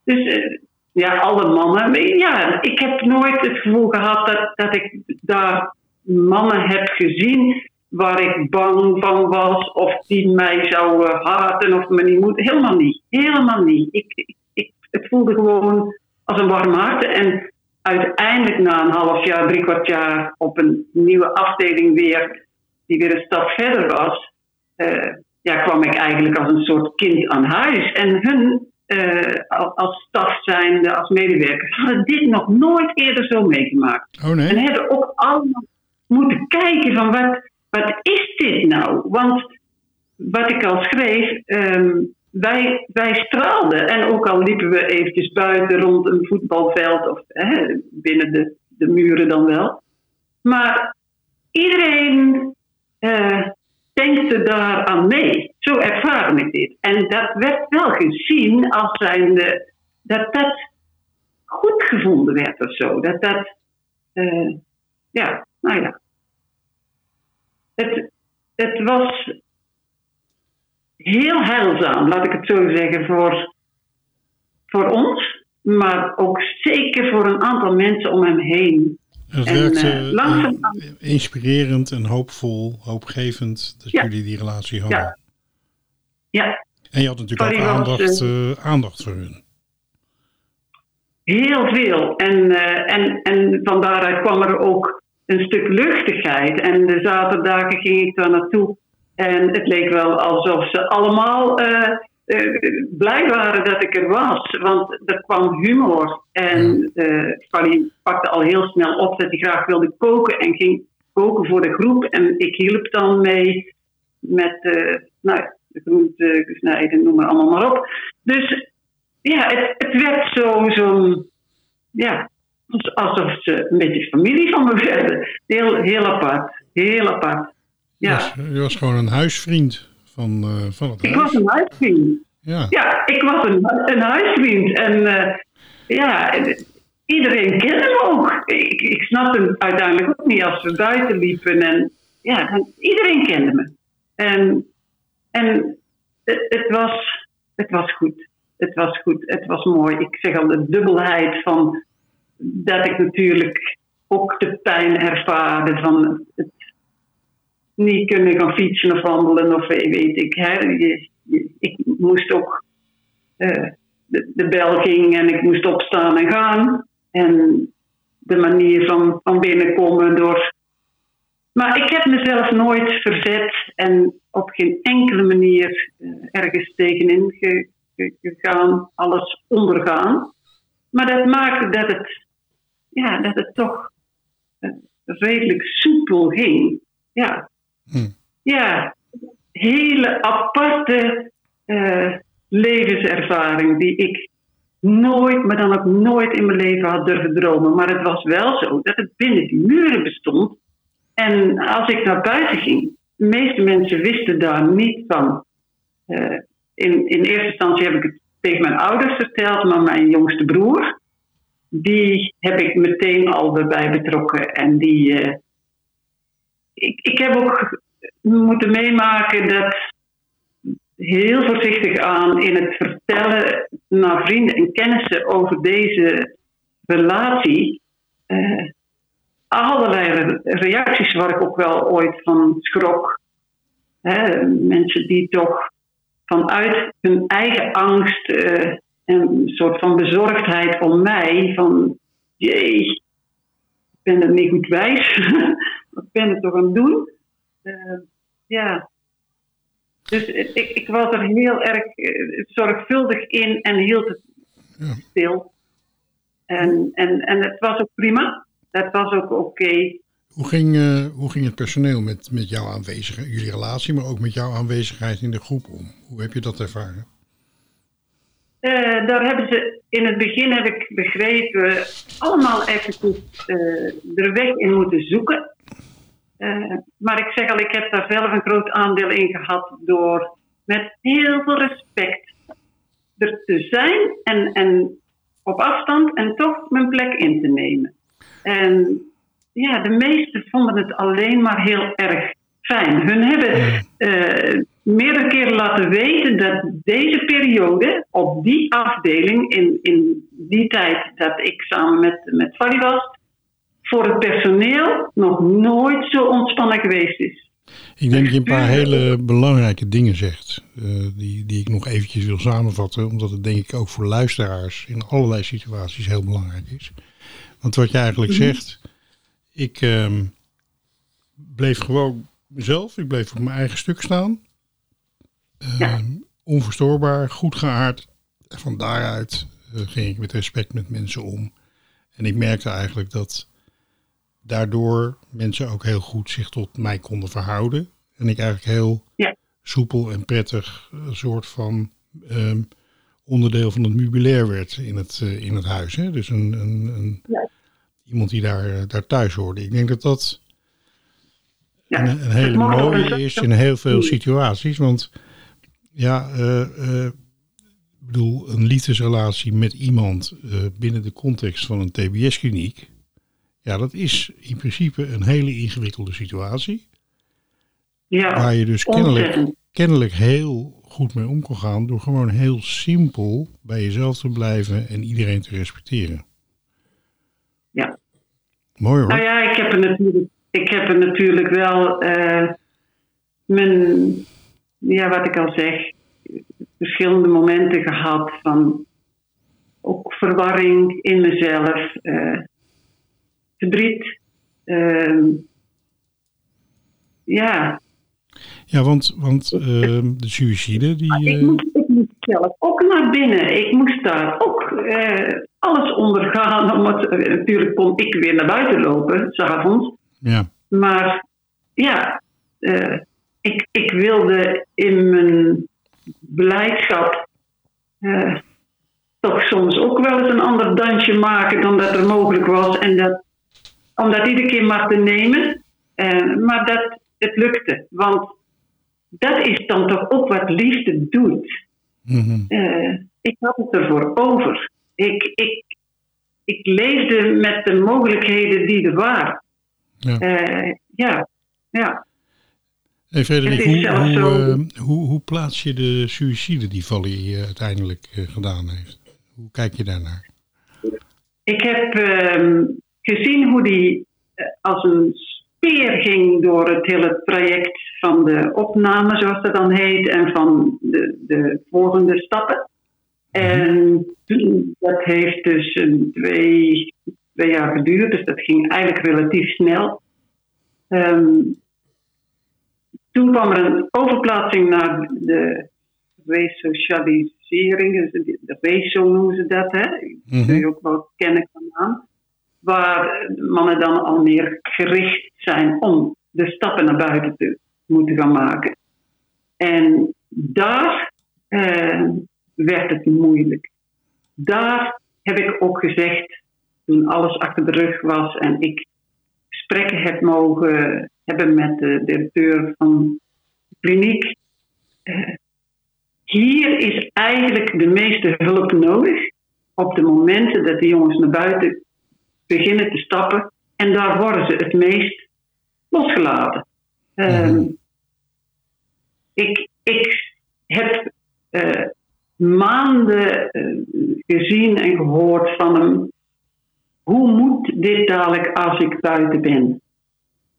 Dus eh, ja, alle mannen. Ja, ik heb nooit het gevoel gehad dat, dat ik daar mannen heb gezien waar ik bang van was of die mij zouden haten of me niet moeten. Helemaal niet. Helemaal niet. Ik, ik, ik, het voelde gewoon als een warm hart. En uiteindelijk na een half jaar, drie kwart jaar op een nieuwe afdeling weer, die weer een stap verder was, eh, ja, kwam ik eigenlijk als een soort kind aan huis. En hun eh, al- als staf zijnde, als medewerkers, hadden dit nog nooit eerder zo meegemaakt. Oh En nee? hebben ook allemaal moeten kijken van wat, wat is dit nou? Want wat ik al schreef, ehm, wij, wij straalden. En ook al liepen we eventjes buiten rond een voetbalveld of hè, binnen de, de muren dan wel. Maar iedereen eh denkte daaraan mee. Zo ervaren ik dit. En dat werd wel gezien als zijnde dat dat goed gevonden werd of zo. Dat dat, eh, ja, nou ja. Het, het was heel heilzaam, laat ik het zo zeggen, voor, voor ons. Maar ook zeker voor een aantal mensen om hem heen. Het En, werkte eh, langzaam- eh, inspirerend en hoopvol, hoopgevend dat Ja. jullie die relatie hadden. Ja. Ja, En je had natuurlijk ook was, aandacht, eh, aandacht voor hun. Heel veel. En, eh, en, en van daaruit kwam er ook een stuk luchtigheid. En de zaterdagen ging ik daar naartoe. En het leek wel alsof ze allemaal eh, eh, blij waren dat ik er was. Want er kwam humor. En eh Fanny pakte al heel snel op dat hij graag wilde koken. En ging koken voor de groep. En ik hielp dan mee met eh, nou, de groente snijden, noem maar allemaal maar op. Dus ja, het, het werd zo, zo'n, ja, als- alsof ze een beetje familie van me werden. Heel, heel apart, heel apart. Je, Ja, was, je was gewoon een huisvriend van, eh, van het ik was huis. een huisvriend. Ja. Ja, ik was een, een huisvriend. En eh, ja, iedereen kende me ook. Ik, ik snapte het uiteindelijk ook niet als we buiten liepen. En ja, iedereen kende me. En, en het, het, was, het was goed. Het was goed. Het was mooi. Ik zeg al de dubbelheid van dat ik natuurlijk ook de pijn ervaarde van het niet kunnen gaan fietsen of wandelen of weet ik. Hè. Je- ik moest ook eh, de, de bel ging en ik moest opstaan en gaan. En de manier van, van binnenkomen door. Maar ik heb mezelf nooit verzet en op geen enkele manier eh, ergens tegenin ge- ge- gegaan, alles ondergaan. Maar dat maakte dat het, ja, dat het toch eh, redelijk soepel ging. Ja. Hm. Ja, hele aparte eh, levenservaring die ik nooit, maar dan ook nooit in mijn leven had durven dromen. Maar het was wel zo dat het binnen die muren bestond. En als ik naar buiten ging, de meeste mensen wisten daar niet van. Eh, in, in eerste instantie heb ik het tegen mijn ouders verteld, maar mijn jongste broer, die heb ik meteen al erbij betrokken. En die, eh, ik, ik heb ook moeten meemaken dat heel voorzichtig aan in het vertellen naar vrienden en kennissen over deze relatie. eh, allerlei re- reacties waar ik ook wel ooit van schrok. Hè, mensen die toch vanuit hun eigen angst eh, en een soort van bezorgdheid om mij, van jee, ik ben er niet goed wijs, (laughs) wat ben ik toch aan het doen? Eh, ja. Dus ik, ik was er heel erg eh, zorgvuldig in en hield het Ja. stil. En, en, en het was ook prima. Dat was ook oké. Hoe, ging, eh, hoe ging het personeel met, met jouw aanwezigheid, jullie relatie, maar ook met jouw aanwezigheid in de groep om? Hoe heb je dat ervaren? Eh, daar hebben ze in het begin, heb ik begrepen, allemaal eventjes eh, er weg in moeten zoeken. Eh, maar ik zeg al, ik heb daar zelf een groot aandeel in gehad door met heel veel respect er te zijn en, en op afstand en toch mijn plek in te nemen. En ja, de meesten vonden het alleen maar heel erg fijn. Hun hebben eh, meerdere keren laten weten dat deze periode op die afdeling, in, in die tijd dat ik samen met, met Fadi was, voor het personeel nog nooit zo ontspannen geweest is. Ik denk dat je een paar hele belangrijke dingen zegt, uh, die, die ik nog eventjes wil samenvatten, omdat het denk ik ook voor luisteraars in allerlei situaties heel belangrijk is. Want wat je eigenlijk mm -hmm. zegt, ik um, bleef gewoon mezelf, ik bleef op mijn eigen stuk staan. Ja. Onverstoorbaar, goed geaard. En van daaruit uh, ging ik met respect met mensen om. En ik merkte eigenlijk dat daardoor mensen ook heel goed zich tot mij konden verhouden. En ik eigenlijk heel ja. soepel en prettig een soort van um, onderdeel van het meubilair werd in het, uh, in het huis. Hè? Dus een, een, een ja. iemand die daar, daar thuis hoorde. Ik denk dat dat Ja. een, een hele mooie is in heel veel situaties. Want ja, eh, eh, ik bedoel, een liefdesrelatie met iemand eh, binnen de context van een TBS-kliniek. Ja, dat is in principe een hele ingewikkelde situatie. Ja, Waar je dus kennelijk, kennelijk heel goed mee om gaan. Door gewoon heel simpel bij jezelf te blijven en iedereen te respecteren. Ja. Mooi hoor. Nou ja, ik heb er natuurlijk, ik heb er natuurlijk wel eh, mijn, ja, wat ik al zeg, verschillende momenten gehad van ook verwarring in mezelf, eh, verdriet. ehm, ja, Ja, want, want ehm, de suïcide, die... ik eh, moest, ik moest zelf ook naar binnen. Ik moest daar ook eh, alles ondergaan. Omdat, eh, natuurlijk kon ik weer naar buiten lopen, s'avonds. ja, Maar ja, ik, ik wilde in mijn blijdschap toch soms ook wel eens een ander dansje maken dan dat er mogelijk was. En dat, om dat iedere keer maar te nemen. Maar dat het lukte. Want dat is dan toch ook wat liefde doet. mhm. Eh, ik had het ervoor over. Ik, ik, ik leefde met de mogelijkheden die er waren. Ja. Eh, ja, ja. Hey Frederik, hoe, zelfs hoe, zo- eh, hoe, hoe plaats je de suïcide die Valley uiteindelijk gedaan heeft? Hoe kijk je daarnaar? Ik heb ehm, gezien hoe die als een ging door het hele traject van de opname, zoals dat dan heet, en van de, de volgende stappen. En dat heeft dus een twee, twee jaar geduurd, dus dat ging eigenlijk relatief snel. Ehm, toen kwam er een overplaatsing naar de resocialisering, dus de, de reso noemen ze dat, hè? Mhm. kun je ook wel kennen van naam. Waar mannen dan al meer gericht zijn om de stappen naar buiten te moeten gaan maken. En daar eh, werd het moeilijk. Daar heb ik ook gezegd, toen alles achter de rug was en ik gesprekken heb mogen hebben met de directeur van de kliniek. eh, hier is eigenlijk de meeste hulp nodig op de momenten dat de jongens naar buiten beginnen te stappen. En daar worden ze het meest losgelaten. Ehm, Mhm. ik, ik heb eh, maanden eh, gezien en gehoord van hem. Hoe moet dit dadelijk als ik buiten ben?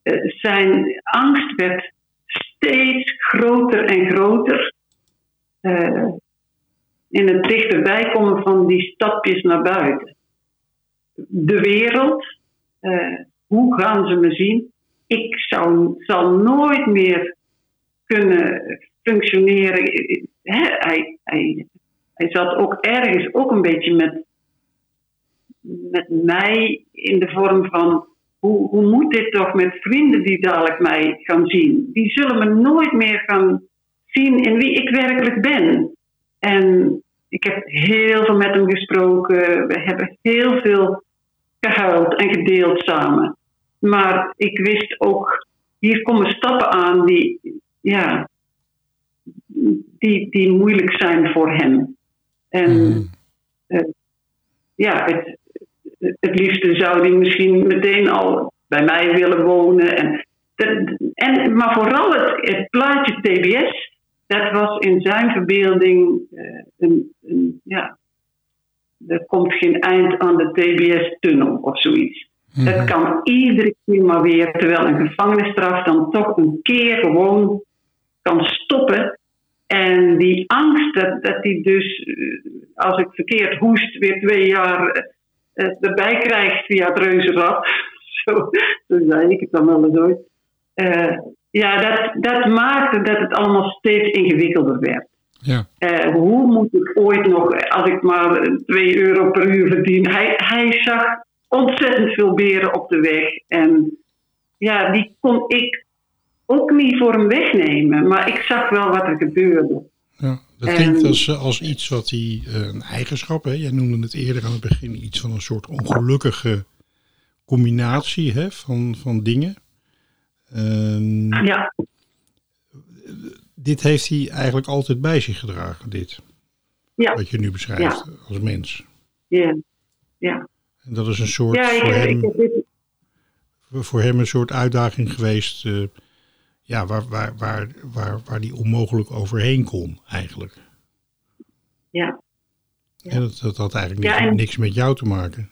Eh, zijn angst werd steeds groter en groter. Eh, in het dichterbij komen van die stapjes naar buiten. De wereld, eh, hoe gaan ze me zien? Ik zou, zal nooit meer kunnen functioneren. Hij, hij, hij zat ook ergens ook een beetje met, met mij in de vorm van hoe, hoe moet dit toch met vrienden die dadelijk mij gaan zien? Die zullen me nooit meer gaan zien in wie ik werkelijk ben. En ik heb heel veel met hem gesproken. We hebben heel veel gehuild en gedeeld samen. Maar ik wist ook, hier komen stappen aan die, ja, die, die moeilijk zijn voor hem. En Mhm. eh, ja, het, het liefste zou hij misschien meteen al bij mij willen wonen. En, en, maar vooral het, het plaatje TBS dat was in zijn verbeelding eh, een, een, ja, er komt geen eind aan de TBS-tunnel of zoiets. Mhm. Het kan iedere keer maar weer, terwijl een gevangenisstraf dan toch een keer gewoon kan stoppen. En die angst dat, dat die dus, eh, als ik verkeerd hoest, weer twee jaar eh, eh, erbij krijgt via het reuzenrad. (laughs) Zo, zo zei ik het dan wel eens ooit. Ja, dat, dat maakte dat het allemaal steeds ingewikkelder werd. Ja. Eh, hoe moet ik ooit nog, als ik maar 2 euro per uur verdien? Hij, hij zag ontzettend veel beren op de weg. En ja, die kon ik ook niet voor hem wegnemen. Maar ik zag wel wat er gebeurde. Ja, dat En- klinkt als, eh, als iets wat hij, eh, een eigenschap, hè? jij noemde het eerder aan het begin, iets van een soort ongelukkige combinatie hè, van, van dingen. Ehm, Ja, dit heeft hij eigenlijk altijd bij zich gedragen, dit. Ja. Wat je nu beschrijft als mens. ja, ja. En dat is een soort ja voor, hem, dit voor hem een soort uitdaging geweest. eh, ja, waar, waar, waar, waar, waar die onmogelijk overheen kon, eigenlijk. ja. En dat, dat had eigenlijk Ja, niks, en- niks met jou te maken.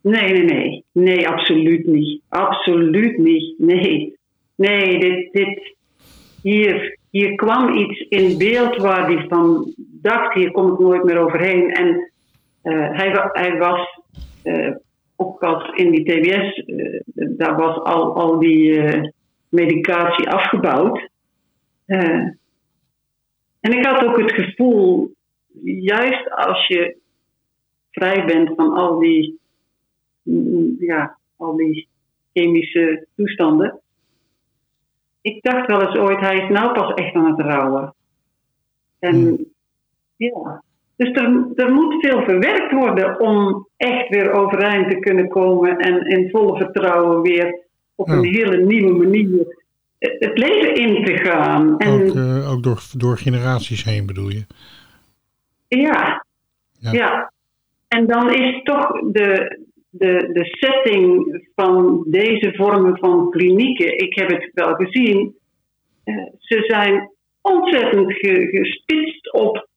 Nee, nee, nee. Nee, absoluut niet. Absoluut niet. Nee. Nee, dit, dit, hier, hier kwam iets in beeld waar hij van dacht, hier kom ik nooit meer overheen. En eh, hij, hij was, eh, ook als in die TBS, eh, daar was al, al die medicatie afgebouwd. En ik had ook het gevoel, juist als je vrij bent van al die mm, ja, al die chemische toestanden. Ik dacht wel eens ooit, hij is nou pas echt aan het rouwen. En Hmm. ja, dus er, er moet veel verwerkt worden om echt weer overeind te kunnen komen en in volle vertrouwen weer op Ja. een hele nieuwe manier het leven in te gaan. En Ook, eh, ook door, door generaties heen bedoel je? Ja. Ja. ja. En dan is toch de, de, de setting van deze vormen van klinieken, ik heb het wel gezien, eh, ze zijn ontzettend ge- gespitst op.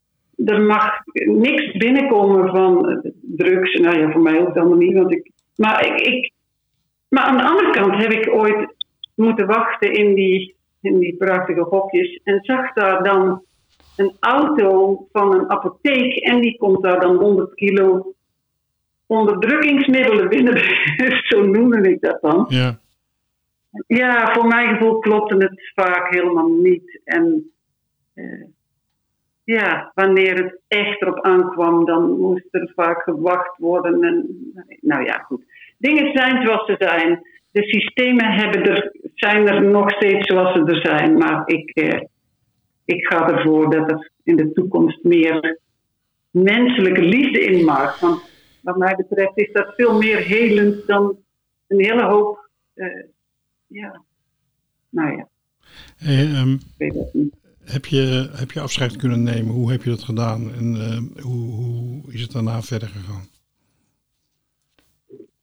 Er mag niks binnenkomen van eh, drugs. Nou ja, voor mij ook allemaal niet. Want ik, maar, ik, ik, maar aan de andere kant heb ik ooit moeten wachten in die, in die prachtige hokjes en zag daar dan een auto van een apotheek en die komt daar dan 100 kilo onderdrukkingsmiddelen binnen. Zo noemde ik dat dan. Ja. Ja, voor mijn gevoel klopte het vaak helemaal niet. En eh, ja, wanneer het echt erop aankwam, dan moest er vaak gewacht worden. En, nou ja, goed. Dingen zijn zoals ze zijn. De systemen hebben er, zijn er nog steeds zoals ze er zijn. Maar ik, eh, ik ga ervoor dat er in de toekomst meer menselijke liefde in mag. Want wat mij betreft is dat veel meer helend dan een hele hoop. eh, ja, nou ja, Eh, ehm, ik weet het niet. heb, je, heb je afscheid kunnen nemen? Hoe heb je dat gedaan? En ehm, hoe, hoe is het daarna verder gegaan?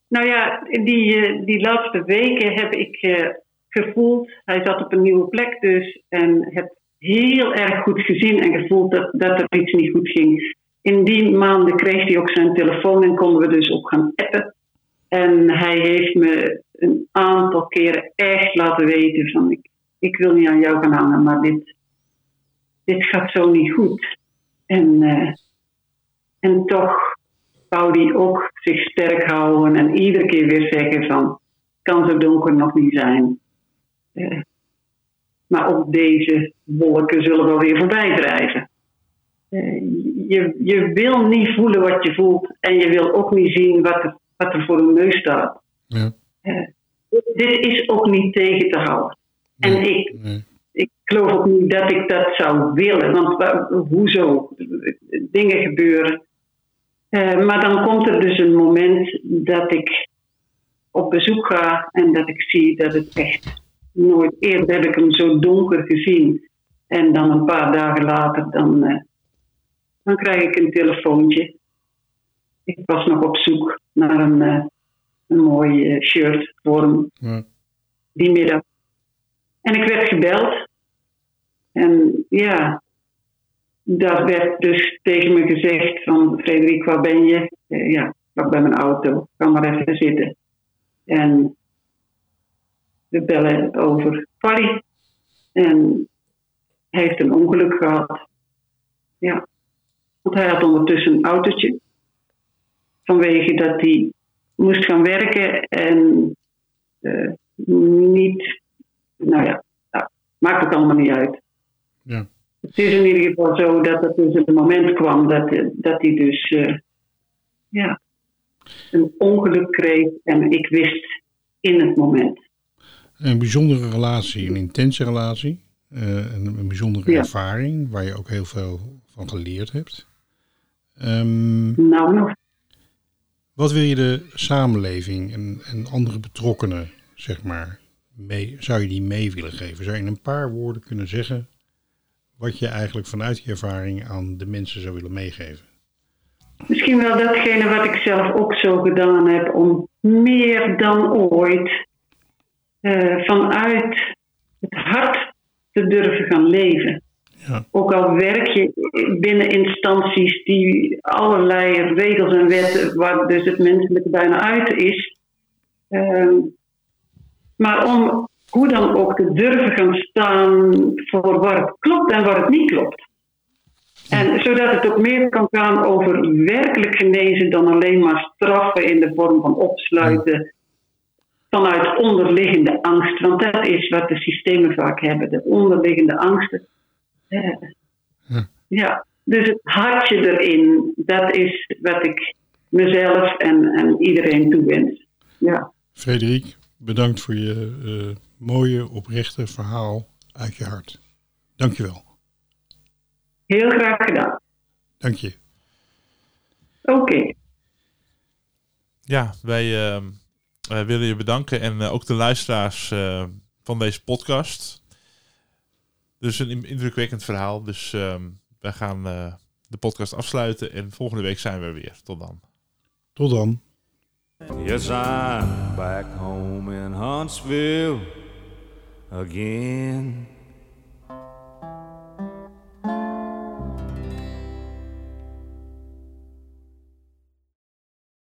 Nou ja, die, eh, die laatste weken heb ik eh, gevoeld, hij zat op een nieuwe plek dus, en heb heel erg goed gezien en gevoeld dat, dat er iets niet goed ging. In die maanden kreeg hij ook zijn telefoon en konden we dus ook gaan appen. En hij heeft me een aantal keren echt laten weten van ik, wil niet aan jou gaan hangen, maar dit, dit gaat zo niet goed. En, eh, en toch wou hij ook zich sterk houden en iedere keer weer zeggen van het kan zo donker nog niet zijn. Eh, maar ook deze wolken zullen wel weer voorbij drijven. Eh, je, je wil niet voelen wat je voelt en je wil ook niet zien wat er, wat er voor de neus staat. Ja. Dit is ook niet tegen te houden. En ik, Nee. ik geloof ook niet dat ik dat zou willen. Want wa- hoezo? Dingen gebeuren. Eh, maar dan komt er dus een moment dat ik op bezoek ga en dat ik zie dat het echt nooit eerder heb ik hem zo donker gezien. En dan een paar dagen later, dan, eh, dan krijg ik een telefoontje. Ik was nog op zoek naar een, eh, een mooi eh, shirt voor hem Ja. die middag. En ik werd gebeld. En ja, daar werd dus tegen me gezegd van Frederik, waar ben je? Eh, ja, ik bij mijn auto, ga maar even zitten. En we bellen over Polly. En hij heeft een ongeluk gehad. Ja, want hij had ondertussen een autootje. Vanwege dat hij moest gaan werken en eh, niet, nou ja, nou, maakt het allemaal niet uit. Ja. Het is in ieder geval zo dat het dus een moment kwam dat, dat hij dus eh, ja, een ongeluk kreeg en ik wist in het moment. Een bijzondere relatie, een intense relatie. eh, een, een bijzondere Ja. ervaring waar je ook heel veel van geleerd hebt. Ehm, Nou, nog wat wil je de samenleving en, en andere betrokkenen, zeg maar, mee, zou je die mee willen geven? Zou je in een paar woorden kunnen zeggen wat je eigenlijk vanuit je ervaring aan de mensen zou willen meegeven? Misschien wel datgene wat ik zelf ook zo gedaan heb, om meer dan ooit eh, vanuit het hart te durven gaan leven. Ook al werk je binnen instanties die allerlei regels en wetten, waar dus het menselijke bijna uit is. Ehm, maar om hoe dan ook te durven gaan staan voor waar het klopt en waar het niet klopt. En zodat het ook meer kan gaan over werkelijk genezen dan alleen maar straffen in de vorm van opsluiten vanuit onderliggende angst. Want dat is wat de systemen vaak hebben, de onderliggende angsten. Ja. ja, dus het hartje erin, dat is wat ik mezelf en, en iedereen toewens. Ja. Frederik, bedankt voor je eh, mooie, oprechte verhaal uit je hart. Dankjewel. Heel graag gedaan. Dank je. Oké. Ja, wij ehm, eh, willen je bedanken en eh, ook de luisteraars eh, van deze podcast. Dus een in- indrukwekkend verhaal. Dus ehm, wij gaan eh, de podcast afsluiten en volgende week zijn we er weer. Tot dan. Tot dan. Yes, I'm back home in Huntsville again.